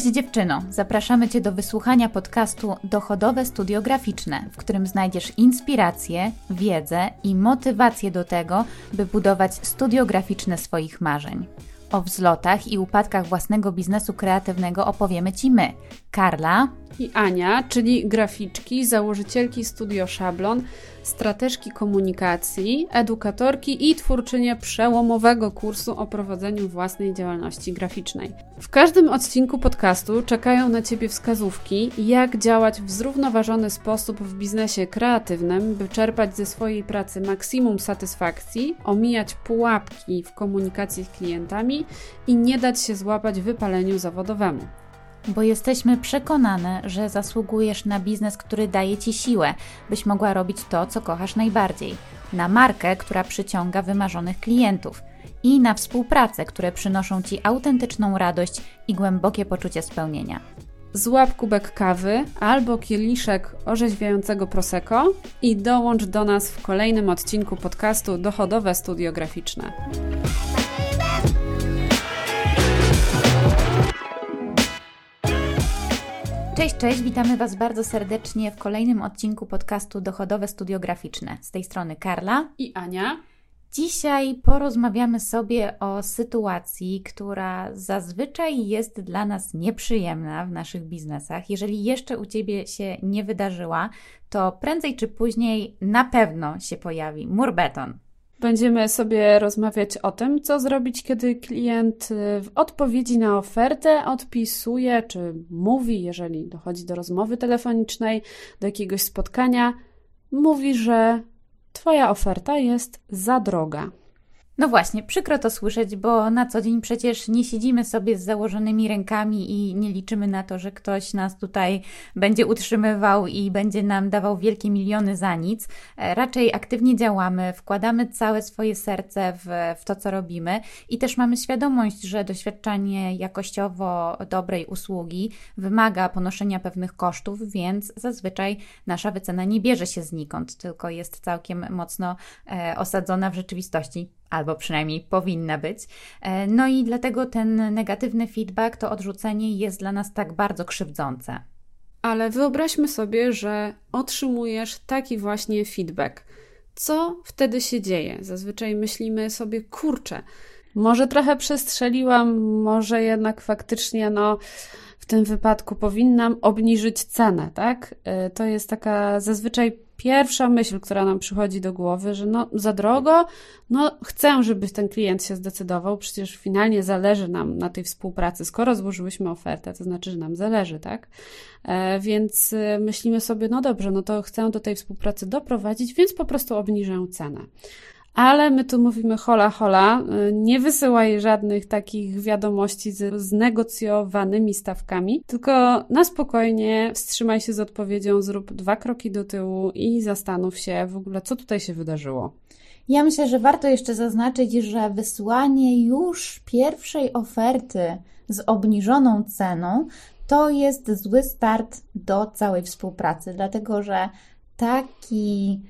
Cześć dziewczyno! Zapraszamy Cię do wysłuchania podcastu Dochodowe Studio Graficzne, w którym znajdziesz inspirację, wiedzę i motywację do tego, by budować studio graficzne swoich marzeń. O wzlotach i upadkach własnego biznesu kreatywnego opowiemy Ci my, Karla i Ania, czyli graficzki, założycielki Studio Szablon, strateżki komunikacji, edukatorki i twórczynie przełomowego kursu o prowadzeniu własnej działalności graficznej. W każdym odcinku podcastu czekają na Ciebie wskazówki, jak działać w zrównoważony sposób w biznesie kreatywnym, by czerpać ze swojej pracy maksimum satysfakcji, omijać pułapki w komunikacji z klientami i nie dać się złapać wypaleniu zawodowemu bo jesteśmy przekonane, że zasługujesz na biznes, który daje ci siłę, byś mogła robić to, co kochasz najbardziej, na markę, która przyciąga wymarzonych klientów i na współpracę, które przynoszą ci autentyczną radość i głębokie poczucie spełnienia. Złap kubek kawy albo kieliszek orzeźwiającego prosecco i dołącz do nas w kolejnym odcinku podcastu Dochodowe Studio Graficzne. Cześć, cześć, witamy Was bardzo serdecznie w kolejnym odcinku podcastu Dochodowe Studio Graficzne. Z tej strony Karla i Ania. Dzisiaj porozmawiamy sobie o sytuacji, która zazwyczaj jest dla nas nieprzyjemna w naszych biznesach. Jeżeli jeszcze u Ciebie się nie wydarzyła, to prędzej czy później na pewno się pojawi mur beton. Będziemy sobie rozmawiać o tym, co zrobić, kiedy klient y, w odpowiedzi na ofertę odpisuje, czy mówi, jeżeli dochodzi do rozmowy telefonicznej, do jakiegoś spotkania, mówi, że Twoja oferta jest za droga. No właśnie, przykro to słyszeć, bo na co dzień przecież nie siedzimy sobie z założonymi rękami i nie liczymy na to, że ktoś nas tutaj będzie utrzymywał i będzie nam dawał wielkie miliony za nic. E, raczej aktywnie działamy, wkładamy całe swoje serce w, w to, co robimy i też mamy świadomość, że doświadczanie jakościowo dobrej usługi wymaga ponoszenia pewnych kosztów, więc zazwyczaj nasza wycena nie bierze się znikąd, tylko jest całkiem mocno e, osadzona w rzeczywistości albo przynajmniej powinna być. E, no i dlatego ten negatywny feedback, to odrzucenie jest dla nas tak bardzo krzywdzące. Ale wyobraźmy sobie, że otrzymujesz taki właśnie feedback. Co wtedy się dzieje? Zazwyczaj myślimy sobie, kurczę, może trochę przestrzeliłam, może jednak faktycznie, no, w tym wypadku powinnam obniżyć cenę, tak? E, to jest taka zazwyczaj pierwsza myśl, która nam przychodzi do głowy, że no za drogo, no chcę, żeby ten klient się zdecydował, przecież finalnie zależy nam na tej współpracy. Skoro złożyłyśmy ofertę, to znaczy, że nam zależy, tak? E, więc e, myślimy sobie, no dobrze, no to chcę do tej współpracy doprowadzić, więc po prostu obniżę cenę. Ale my tu mówimy hola hola, nie wysyłaj żadnych takich wiadomości z znegocjowanymi stawkami, tylko na spokojnie wstrzymaj się z odpowiedzią, zrób dwa kroki do tyłu i zastanów się w ogóle, co tutaj się wydarzyło. Ja myślę, że warto jeszcze zaznaczyć, że wysłanie już pierwszej oferty z obniżoną ceną to jest zły start do całej współpracy, dlatego że taki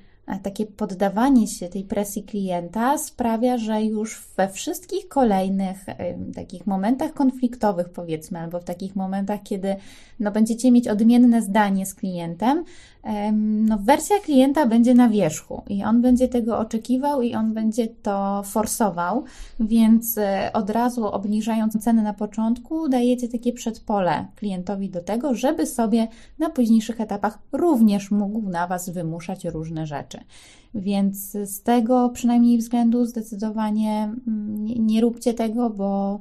takie poddawanie się tej presji klienta sprawia, że już we wszystkich kolejnych takich momentach konfliktowych, powiedzmy, albo w takich momentach, kiedy no, będziecie mieć odmienne zdanie z klientem, no, wersja klienta będzie na wierzchu i on będzie tego oczekiwał i on będzie to forsował, więc e, od razu obniżając cenę na początku, dajecie takie przedpole klientowi do tego, żeby sobie na późniejszych etapach również mógł na Was wymuszać różne rzeczy. Więc z tego przynajmniej względu zdecydowanie mm, nie, nie róbcie tego, bo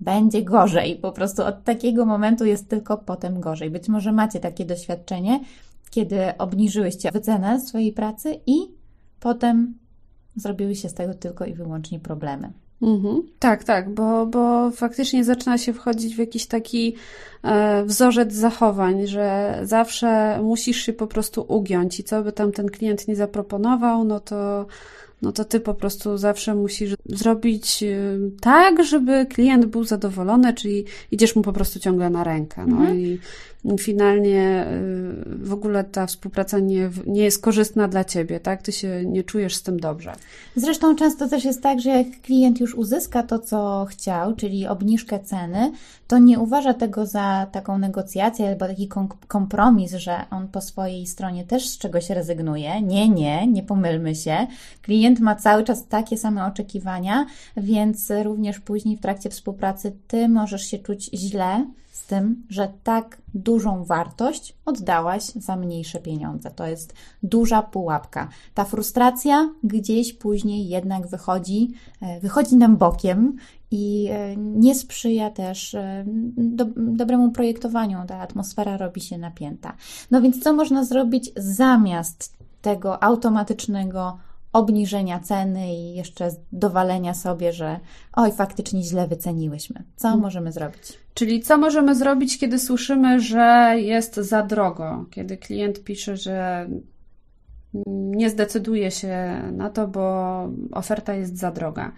będzie gorzej. Po prostu od takiego momentu jest tylko potem gorzej. Być może macie takie doświadczenie, kiedy obniżyłyście wycenę swojej pracy i potem zrobiły się z tego tylko i wyłącznie problemy. Mhm. Tak, tak, bo, bo faktycznie zaczyna się wchodzić w jakiś taki e, wzorzec zachowań, że zawsze musisz się po prostu ugiąć i co by tam ten klient nie zaproponował, no to no to ty po prostu zawsze musisz zrobić y, tak, żeby klient był zadowolony, czyli idziesz mu po prostu ciągle na rękę. No mhm. i finalnie y, w ogóle ta współpraca nie, nie jest korzystna dla ciebie, tak? Ty się nie czujesz z tym dobrze. Zresztą często też jest tak, że jak klient już uzyska to, co chciał, czyli obniżkę ceny, to nie uważa tego za taką negocjację albo taki kompromis, że on po swojej stronie też z czegoś rezygnuje. Nie, nie, nie pomylmy się. Klient ma cały czas takie same oczekiwania, więc również później w trakcie współpracy ty możesz się czuć źle z tym, że tak dużą wartość oddałaś za mniejsze pieniądze. To jest duża pułapka. Ta frustracja gdzieś później jednak wychodzi, e, wychodzi nam bokiem i e, nie sprzyja też e, do, dobremu projektowaniu. Ta atmosfera robi się napięta. No więc co można zrobić zamiast tego automatycznego obniżenia ceny i jeszcze dowalenia sobie, że oj, faktycznie źle wyceniłyśmy. Co hmm. możemy zrobić? Czyli co możemy zrobić, kiedy słyszymy, że jest za drogo? Kiedy klient pisze, że nie zdecyduje się na to, bo oferta jest za droga.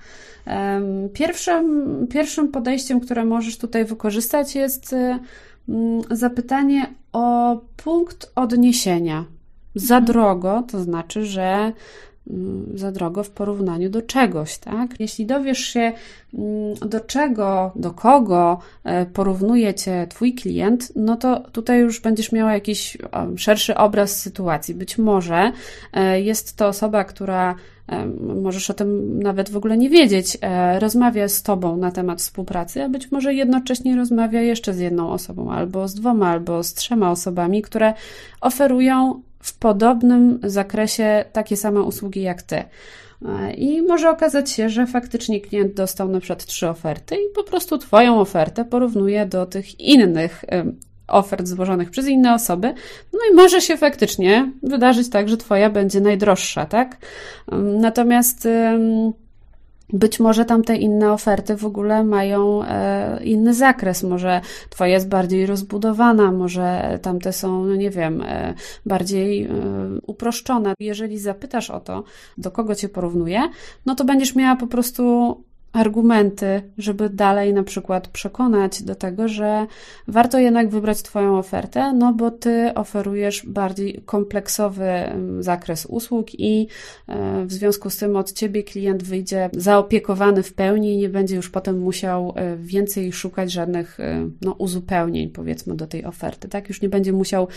Pierwszym, pierwszym podejściem, które możesz tutaj wykorzystać, jest zapytanie o punkt odniesienia. Za mhm. drogo to znaczy, że Mm, za drogo w porównaniu do czegoś, tak? Jeśli dowiesz się, mm, do czego, do kogo e, porównuje cię Twój klient, no to tutaj już będziesz miała jakiś szerszy obraz sytuacji. Być może e, jest to osoba, która e, możesz o tym nawet w ogóle nie wiedzieć, rozmawia z Tobą na temat współpracy, a być może jednocześnie rozmawia jeszcze z jedną osobą, albo z dwoma, albo z trzema osobami, które oferują w podobnym zakresie takie same usługi jak ty. I może okazać się, że faktycznie klient dostał na przykład trzy oferty i po prostu Twoją ofertę porównuje do tych innych ofert złożonych przez inne osoby. No i może się faktycznie wydarzyć tak, że Twoja będzie najdroższa, tak? Natomiast być może tamte inne oferty w ogóle mają e, inny zakres, może Twoja jest bardziej rozbudowana, może tamte są, no nie wiem, e, bardziej e, uproszczone. Jeżeli zapytasz o to, do kogo Cię porównuje, no to będziesz miała po prostu argumenty, żeby dalej na przykład przekonać do tego, że warto jednak wybrać Twoją ofertę, no bo Ty oferujesz bardziej kompleksowy mm, zakres usług i e, w związku z tym od Ciebie klient wyjdzie zaopiekowany w pełni i nie będzie już potem musiał e, więcej szukać żadnych e, no, uzupełnień, powiedzmy, do tej oferty, tak? Już nie będzie musiał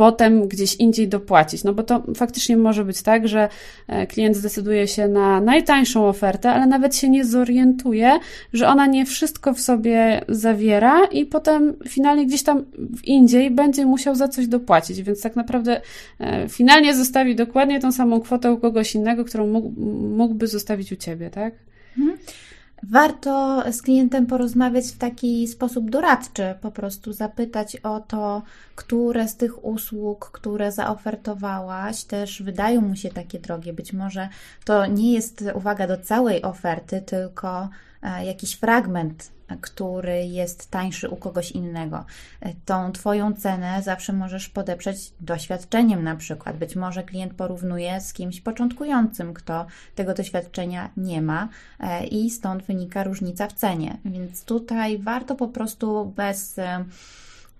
potem gdzieś indziej dopłacić. No bo to faktycznie może być tak, że e, klient zdecyduje się na najtańszą ofertę, ale nawet się nie zorientuje, że ona nie wszystko w sobie zawiera i potem finalnie gdzieś tam indziej będzie musiał za coś dopłacić, więc tak naprawdę e, finalnie zostawi dokładnie tą samą kwotę u kogoś innego, którą mógłby zostawić u ciebie, tak? Mhm. Warto z klientem porozmawiać w taki sposób doradczy, po prostu zapytać o to, które z tych usług, które zaofertowałaś, też wydają mu się takie drogie. Być może to nie jest uwaga do całej oferty, tylko jakiś fragment który jest tańszy u kogoś innego. Tą Twoją cenę zawsze możesz podeprzeć doświadczeniem na przykład. Być może klient porównuje z kimś początkującym, kto tego doświadczenia nie ma e, i stąd wynika różnica w cenie. Więc tutaj warto po prostu bez e,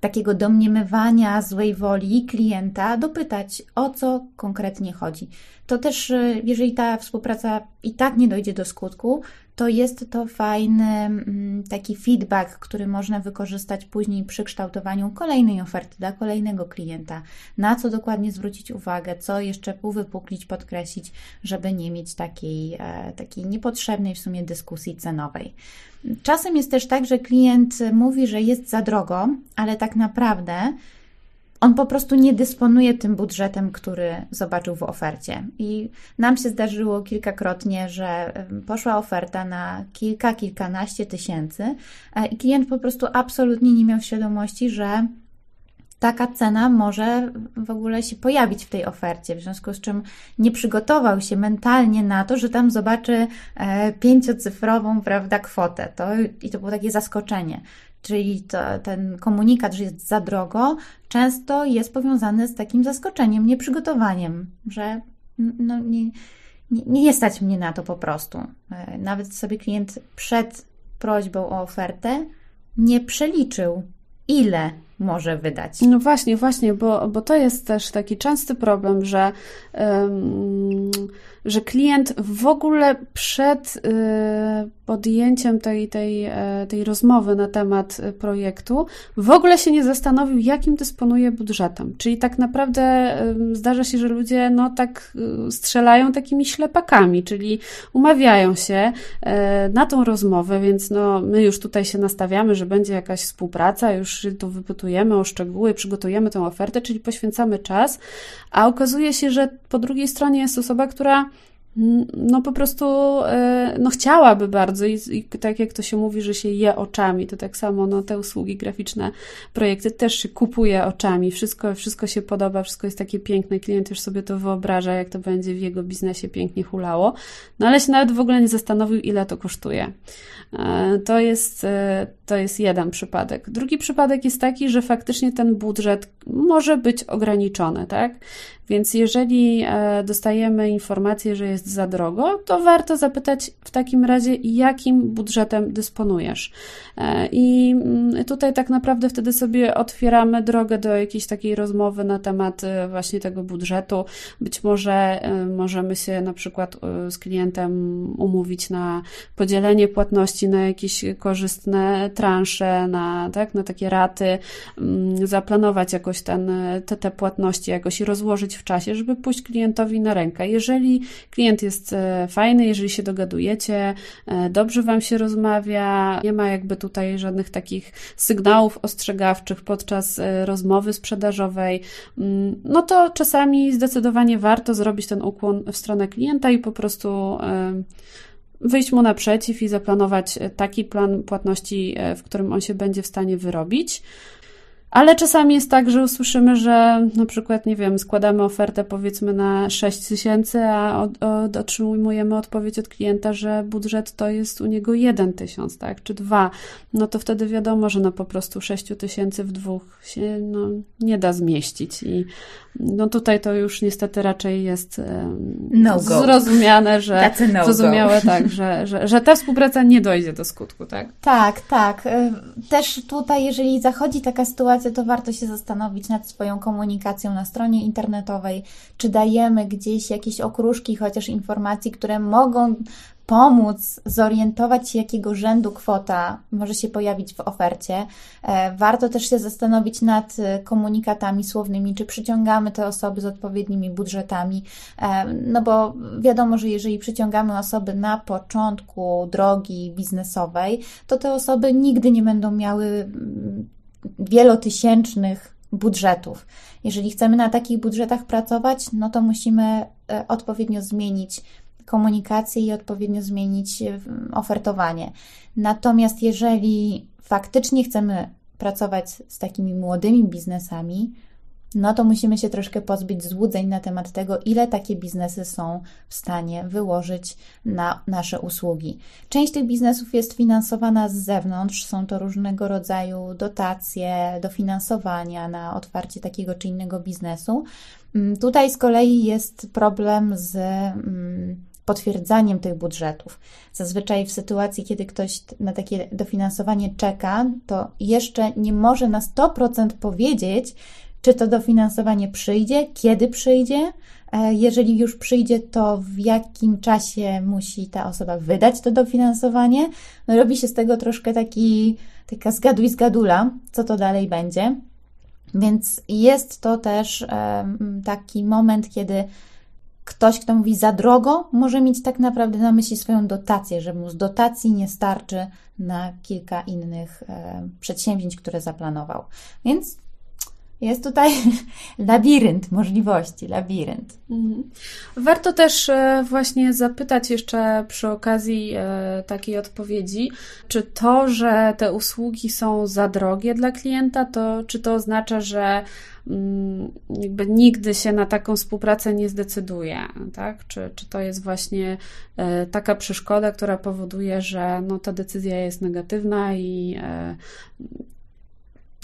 takiego domniemywania złej woli klienta dopytać, o co konkretnie chodzi. To też, e, jeżeli ta współpraca i tak nie dojdzie do skutku, to jest to fajny mm, taki feedback, który można wykorzystać później przy kształtowaniu kolejnej oferty dla kolejnego klienta. Na co dokładnie zwrócić uwagę, co jeszcze uwypuklić, podkreślić, żeby nie mieć takiej, e, takiej niepotrzebnej w sumie dyskusji cenowej. Czasem jest też tak, że klient mówi, że jest za drogo, ale tak naprawdę on po prostu nie dysponuje tym budżetem, który zobaczył w ofercie. I nam się zdarzyło kilkakrotnie, że poszła oferta na kilka, kilkanaście tysięcy e, i klient po prostu absolutnie nie miał świadomości, że taka cena może w ogóle się pojawić w tej ofercie, w związku z czym nie przygotował się mentalnie na to, że tam zobaczy e, pięciocyfrową, prawda, kwotę. To, I to było takie zaskoczenie. Czyli to, ten komunikat, że jest za drogo, często jest powiązany z takim zaskoczeniem, nieprzygotowaniem, że no, nie, nie, nie stać mnie na to po prostu. E, nawet sobie klient przed prośbą o ofertę nie przeliczył, ile może wydać. No właśnie, właśnie, bo, bo to jest też taki częsty problem, że, um, że klient w ogóle przed y, podjęciem tej, tej, e, tej rozmowy na temat projektu w ogóle się nie zastanowił, jakim dysponuje budżetem. Czyli tak naprawdę y, zdarza się, że ludzie no tak y, strzelają takimi ślepakami, czyli umawiają się y, na tą rozmowę, więc no my już tutaj się nastawiamy, że będzie jakaś współpraca, już tu wypytujemy o szczegóły, przygotujemy tę ofertę, czyli poświęcamy czas, a okazuje się, że po drugiej stronie jest osoba, która no po prostu e, no chciałaby bardzo i, i, tak jak to się mówi, że się je oczami, to tak samo no te usługi graficzne, projekty też się kupuje oczami, wszystko, wszystko się podoba, wszystko jest takie piękne, klient już sobie to wyobraża, jak to będzie w jego biznesie pięknie hulało, no ale się nawet w ogóle nie zastanowił, ile to kosztuje. E, to jest, e, to jest jeden przypadek. Drugi przypadek jest taki, że faktycznie ten budżet może być ograniczony, tak? Więc jeżeli e, dostajemy informację, że jest za drogo, to warto zapytać w takim razie, jakim budżetem dysponujesz. E, I mm, tutaj tak naprawdę wtedy sobie otwieramy drogę do jakiejś takiej rozmowy na temat e, właśnie tego budżetu. Być może możemy się na przykład z klientem umówić na podzielenie płatności na jakieś korzystne transze, na, tak, na takie raty, mm, zaplanować jakoś ten, te, te płatności jakoś i rozłożyć w czasie, żeby pójść klientowi na rękę. Jeżeli klient jest e, fajny, jeżeli się dogadujecie, e, dobrze Wam się rozmawia, nie ma jakby tutaj żadnych takich sygnałów ostrzegawczych podczas e, rozmowy sprzedażowej, mm, no to czasami zdecydowanie warto zrobić ten ukłon w stronę klienta i po prostu wyjść mu naprzeciw i zaplanować taki plan płatności, w którym on się będzie w stanie wyrobić. Ale czasami jest tak, że usłyszymy, że na przykład, nie wiem, składamy ofertę powiedzmy na 6 tysięcy, a od, od, otrzymujemy odpowiedź od klienta, że budżet to jest u niego 1 tysiąc, tak, czy dwa. No to wtedy wiadomo, że no po prostu 6 tysięcy w dwóch się no, nie da zmieścić. I no tutaj to już niestety raczej jest no zrozumiane, że no zrozumiałe tak, że, że, że ta współpraca nie dojdzie do skutku, tak? Tak, tak. Też tutaj, jeżeli zachodzi taka sytuacja, to warto się zastanowić nad swoją komunikacją na stronie internetowej, czy dajemy gdzieś jakieś okruszki, chociaż informacji, które mogą pomóc zorientować się, jakiego rzędu kwota może się pojawić w ofercie. E, warto też się zastanowić nad e, komunikatami słownymi, czy przyciągamy te osoby z odpowiednimi budżetami, e, no bo wiadomo, że jeżeli przyciągamy osoby na początku drogi biznesowej, to te osoby nigdy nie będą miały mm, wielotysięcznych budżetów. Jeżeli chcemy na takich budżetach pracować, no to musimy odpowiednio zmienić komunikację i odpowiednio zmienić e, ofertowanie. Natomiast jeżeli faktycznie chcemy pracować z takimi młodymi biznesami, no to musimy się troszkę pozbyć złudzeń na temat tego, ile takie biznesy są w stanie wyłożyć na nasze usługi. Część tych biznesów jest finansowana z zewnątrz, są to różnego rodzaju dotacje, dofinansowania na otwarcie takiego czy innego biznesu. Mm, tutaj z kolei jest problem z mm, potwierdzaniem tych budżetów. Zazwyczaj w sytuacji, kiedy ktoś na takie dofinansowanie czeka, to jeszcze nie może na 100% powiedzieć, czy to dofinansowanie przyjdzie, kiedy przyjdzie. E, jeżeli już przyjdzie, to w jakim czasie musi ta osoba wydać to dofinansowanie. No, robi się z tego troszkę taki, taka zgaduj zgadula, co to dalej będzie. Więc jest to też taki moment, kiedy Ktoś, kto mówi za drogo, może mieć tak naprawdę na myśli swoją dotację, że mu z dotacji nie starczy na kilka innych e, przedsięwzięć, które zaplanował. Więc jest tutaj labirynt możliwości, labirynt. Mhm. Warto też e, właśnie zapytać jeszcze przy okazji e, takiej odpowiedzi, czy to, że te usługi są za drogie dla klienta, to czy to oznacza, że mm, jakby nigdy się na taką współpracę nie zdecyduje, tak? Czy, czy to jest właśnie e, taka przeszkoda, która powoduje, że no, ta decyzja jest negatywna i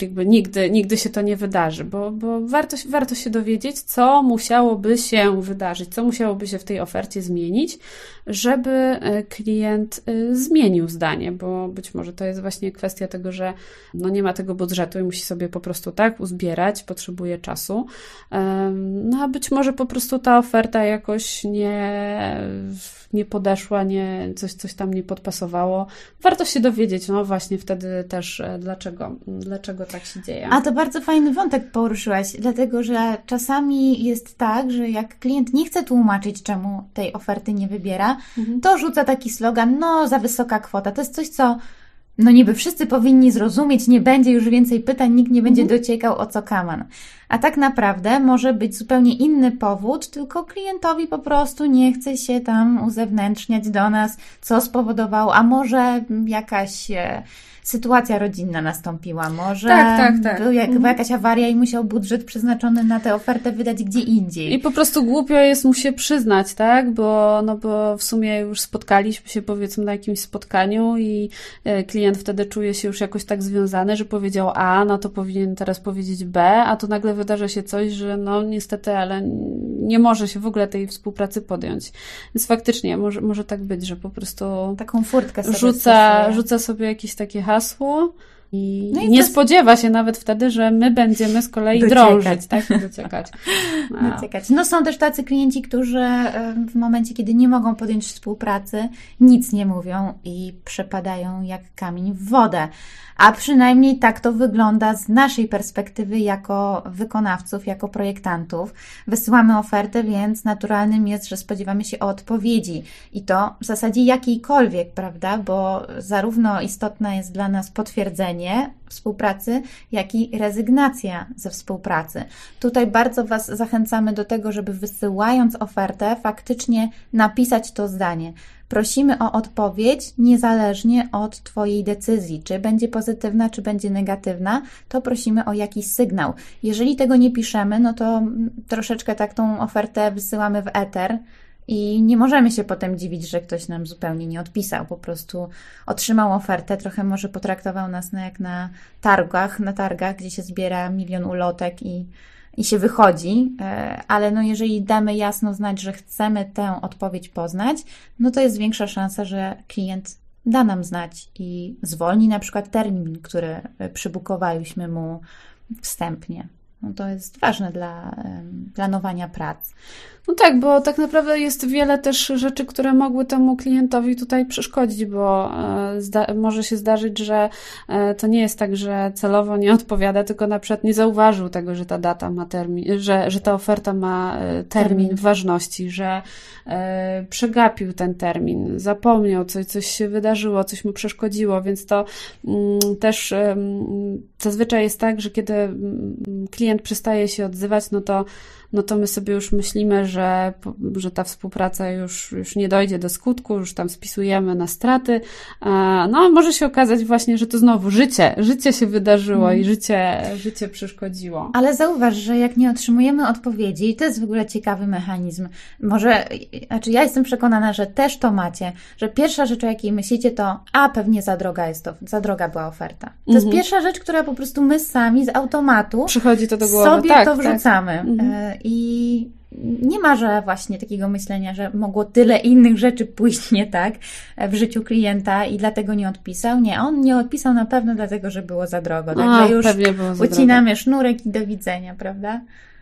jakby nigdy, nigdy się to nie wydarzy, bo, bo warto, warto się dowiedzieć, co musiałoby się wydarzyć, co musiałoby się w tej ofercie zmienić, żeby e, klient e, zmienił zdanie, bo być może to jest właśnie kwestia tego, że no nie ma tego budżetu i musi sobie po prostu tak uzbierać, potrzebuje czasu. No a być może po prostu ta oferta jakoś nie, nie podeszła, nie, coś, coś tam nie podpasowało. Warto się dowiedzieć, no właśnie wtedy też e, dlaczego, dlaczego tak się dzieje. A to bardzo fajny wątek poruszyłaś, dlatego że czasami jest tak, że jak klient nie chce tłumaczyć, czemu tej oferty nie wybiera, mhm. to rzuca taki slogan, no za wysoka kwota. To jest coś, co no niby wszyscy powinni zrozumieć, nie będzie już więcej pytań, nikt nie będzie mhm. dociekał o co kaman. A tak naprawdę może być zupełnie inny powód, tylko klientowi po prostu nie chce się tam uzewnętrzniać do nas, co spowodowało, a może jakaś e, sytuacja rodzinna nastąpiła. Może tak, tak, tak. Był jak, była mhm. jakaś awaria i musiał budżet przeznaczony na tę ofertę wydać gdzie indziej. I po prostu głupio jest mu się przyznać, tak? Bo, no bo w sumie już spotkaliśmy się powiedzmy na jakimś spotkaniu i e, klient wtedy czuje się już jakoś tak związany, że powiedział A, no to powinien teraz powiedzieć B, a tu nagle wydarza się coś, że no niestety, ale nie może się w ogóle tej współpracy podjąć. Więc faktycznie może, może tak być, że po prostu taką furtkę sobie rzuca, rzuca sobie jakieś takie hasło for i, no i nie to... spodziewa się nawet wtedy, że my będziemy z kolei dociekać. drążyć, tak? Dociekać. No. Dociekać. No są też tacy klienci, którzy w momencie, kiedy nie mogą podjąć współpracy, nic nie mówią i przepadają jak kamień w wodę. A przynajmniej tak to wygląda z naszej perspektywy jako wykonawców, jako projektantów. Wysyłamy ofertę, więc naturalnym jest, że spodziewamy się odpowiedzi. I to w zasadzie jakiejkolwiek, prawda? Bo zarówno istotne jest dla nas potwierdzenie współpracy, jak i rezygnacja ze współpracy. Tutaj bardzo Was zachęcamy do tego, żeby wysyłając ofertę, faktycznie napisać to zdanie. Prosimy o odpowiedź niezależnie od Twojej decyzji, czy będzie pozytywna, czy będzie negatywna, to prosimy o jakiś sygnał. Jeżeli tego nie piszemy, no to troszeczkę tak tą ofertę wysyłamy w eter. I nie możemy się potem dziwić, że ktoś nam zupełnie nie odpisał. Po prostu otrzymał ofertę, trochę może potraktował nas na, jak na targach, na targach, gdzie się zbiera milion ulotek i i się wychodzi, e, ale no jeżeli damy jasno znać, że chcemy tę odpowiedź poznać, no to jest większa szansa, że klient da nam znać i zwolni na przykład termin, który przybukowaliśmy mu wstępnie. No to jest ważne dla planowania prac. No tak, bo tak naprawdę jest wiele też rzeczy, które mogły temu klientowi tutaj przeszkodzić, bo e, może się zdarzyć, że e, to nie jest tak, że celowo nie odpowiada, tylko na przykład nie zauważył tego, że ta data ma termin, że, że ta oferta ma e, termin, termin. ważności, że przegapił ten termin, zapomniał, coś, coś się wydarzyło, coś mu przeszkodziło, więc to mm, też zazwyczaj jest tak, że kiedy mm, klient przestaje się odzywać, no to no to my sobie już myślimy, że, że ta współpraca już, już nie dojdzie do skutku, już tam spisujemy na straty. No a może się okazać właśnie, że to znowu życie, życie się wydarzyło i mhm. życie, życie przeszkodziło. Ale zauważ, że jak nie otrzymujemy odpowiedzi, to jest w ogóle ciekawy mechanizm. Może, znaczy ja jestem przekonana, że też to macie, że pierwsza rzecz, o jakiej myślicie, to a pewnie za droga jest to, za droga była oferta. To mhm. jest pierwsza rzecz, która po prostu my sami z automatu przychodzi to do głowy. Sobie tak, to tak. wrzucamy. Tak. Mhm i nie ma, że właśnie takiego myślenia, że mogło tyle innych rzeczy pójść nie tak w życiu klienta i dlatego nie odpisał. Nie, on nie odpisał na pewno dlatego, że było za drogo. Także już ucinamy drogo. sznurek i do widzenia, prawda?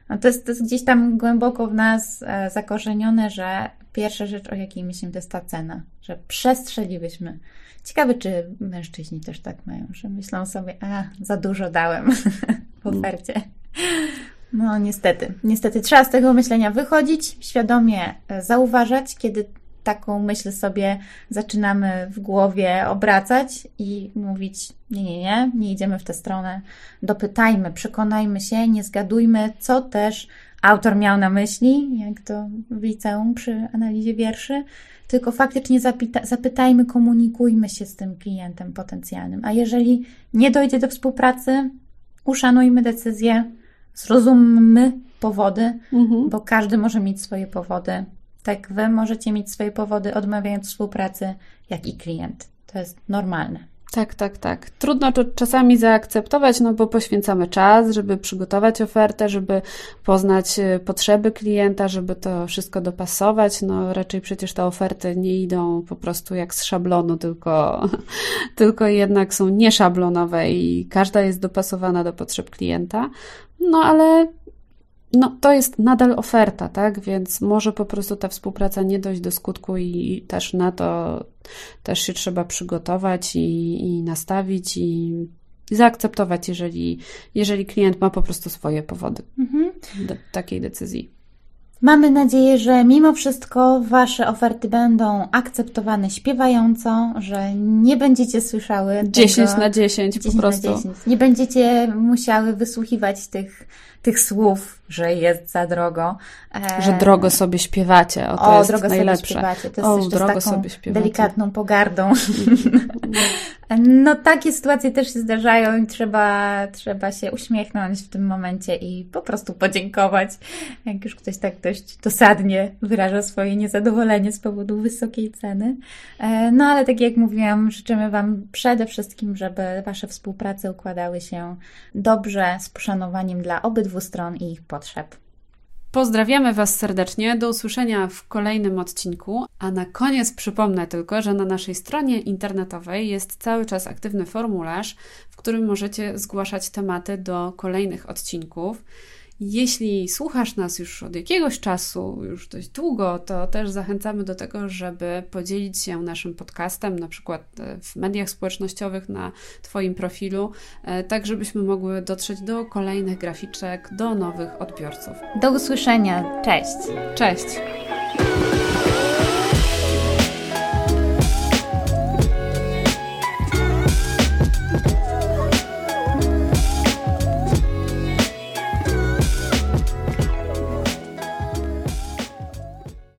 No to, jest, to jest gdzieś tam głęboko w nas e, zakorzenione, że pierwsza rzecz, o jakiej myślimy, to jest ta cena, że przestrzelibyśmy. Ciekawe, czy mężczyźni też tak mają, że myślą sobie, a, za dużo dałem w ofercie. No niestety, niestety trzeba z tego myślenia wychodzić, świadomie e, zauważać, kiedy taką myśl sobie zaczynamy w głowie obracać i mówić: Nie, nie, nie, nie idziemy w tę stronę. Dopytajmy, przekonajmy się, nie zgadujmy, co też autor miał na myśli, jak to w liceum przy analizie wierszy, tylko faktycznie zapyta- zapytajmy, komunikujmy się z tym klientem potencjalnym. A jeżeli nie dojdzie do współpracy, uszanujmy decyzję zrozummy powody, mhm. bo każdy może mieć swoje powody. Tak, wy możecie mieć swoje powody, odmawiając współpracy, jak i klient. To jest normalne. Tak, tak, tak. Trudno to czasami zaakceptować, no bo poświęcamy czas, żeby przygotować ofertę, żeby poznać e, potrzeby klienta, żeby to wszystko dopasować. No raczej przecież te oferty nie idą po prostu jak z szablonu, tylko, tylko jednak są nieszablonowe i każda jest dopasowana do potrzeb klienta. No ale no, to jest nadal oferta, tak? Więc może po prostu ta współpraca nie dojść do skutku i też na to też się trzeba przygotować i, i nastawić i zaakceptować, jeżeli, jeżeli klient ma po prostu swoje powody mhm. do takiej decyzji. Mamy nadzieję, że mimo wszystko Wasze oferty będą akceptowane śpiewająco, że nie będziecie słyszały 10 tego, na 10, 10 po prostu. 10. Nie będziecie musiały wysłuchiwać tych tych słów, że jest za drogo. Że drogo sobie śpiewacie, o to o, jest drogo najlepsze. Sobie śpiewacie. To jest o, jeszcze drogo z taką sobie śpiewacie. delikatną pogardą. no takie sytuacje też się zdarzają i trzeba, trzeba się uśmiechnąć w tym momencie i po prostu podziękować, jak już ktoś tak dość dosadnie wyraża swoje niezadowolenie z powodu wysokiej ceny. E, no ale tak jak mówiłam, życzymy Wam przede wszystkim, żeby Wasze współprace układały się dobrze, z poszanowaniem dla obydwu obydwu stron i ich potrzeb. Pozdrawiamy Was serdecznie, do usłyszenia w kolejnym odcinku. A na koniec przypomnę tylko, że na naszej stronie internetowej jest cały czas aktywny formularz, w którym możecie zgłaszać tematy do kolejnych odcinków. Jeśli słuchasz nas już od jakiegoś czasu, już dość długo, to też zachęcamy do tego, żeby podzielić się naszym podcastem, na przykład e, w mediach społecznościowych, na Twoim profilu, e, tak żebyśmy mogły dotrzeć do kolejnych graficzek, do nowych odbiorców. Do usłyszenia. Cześć. Cześć.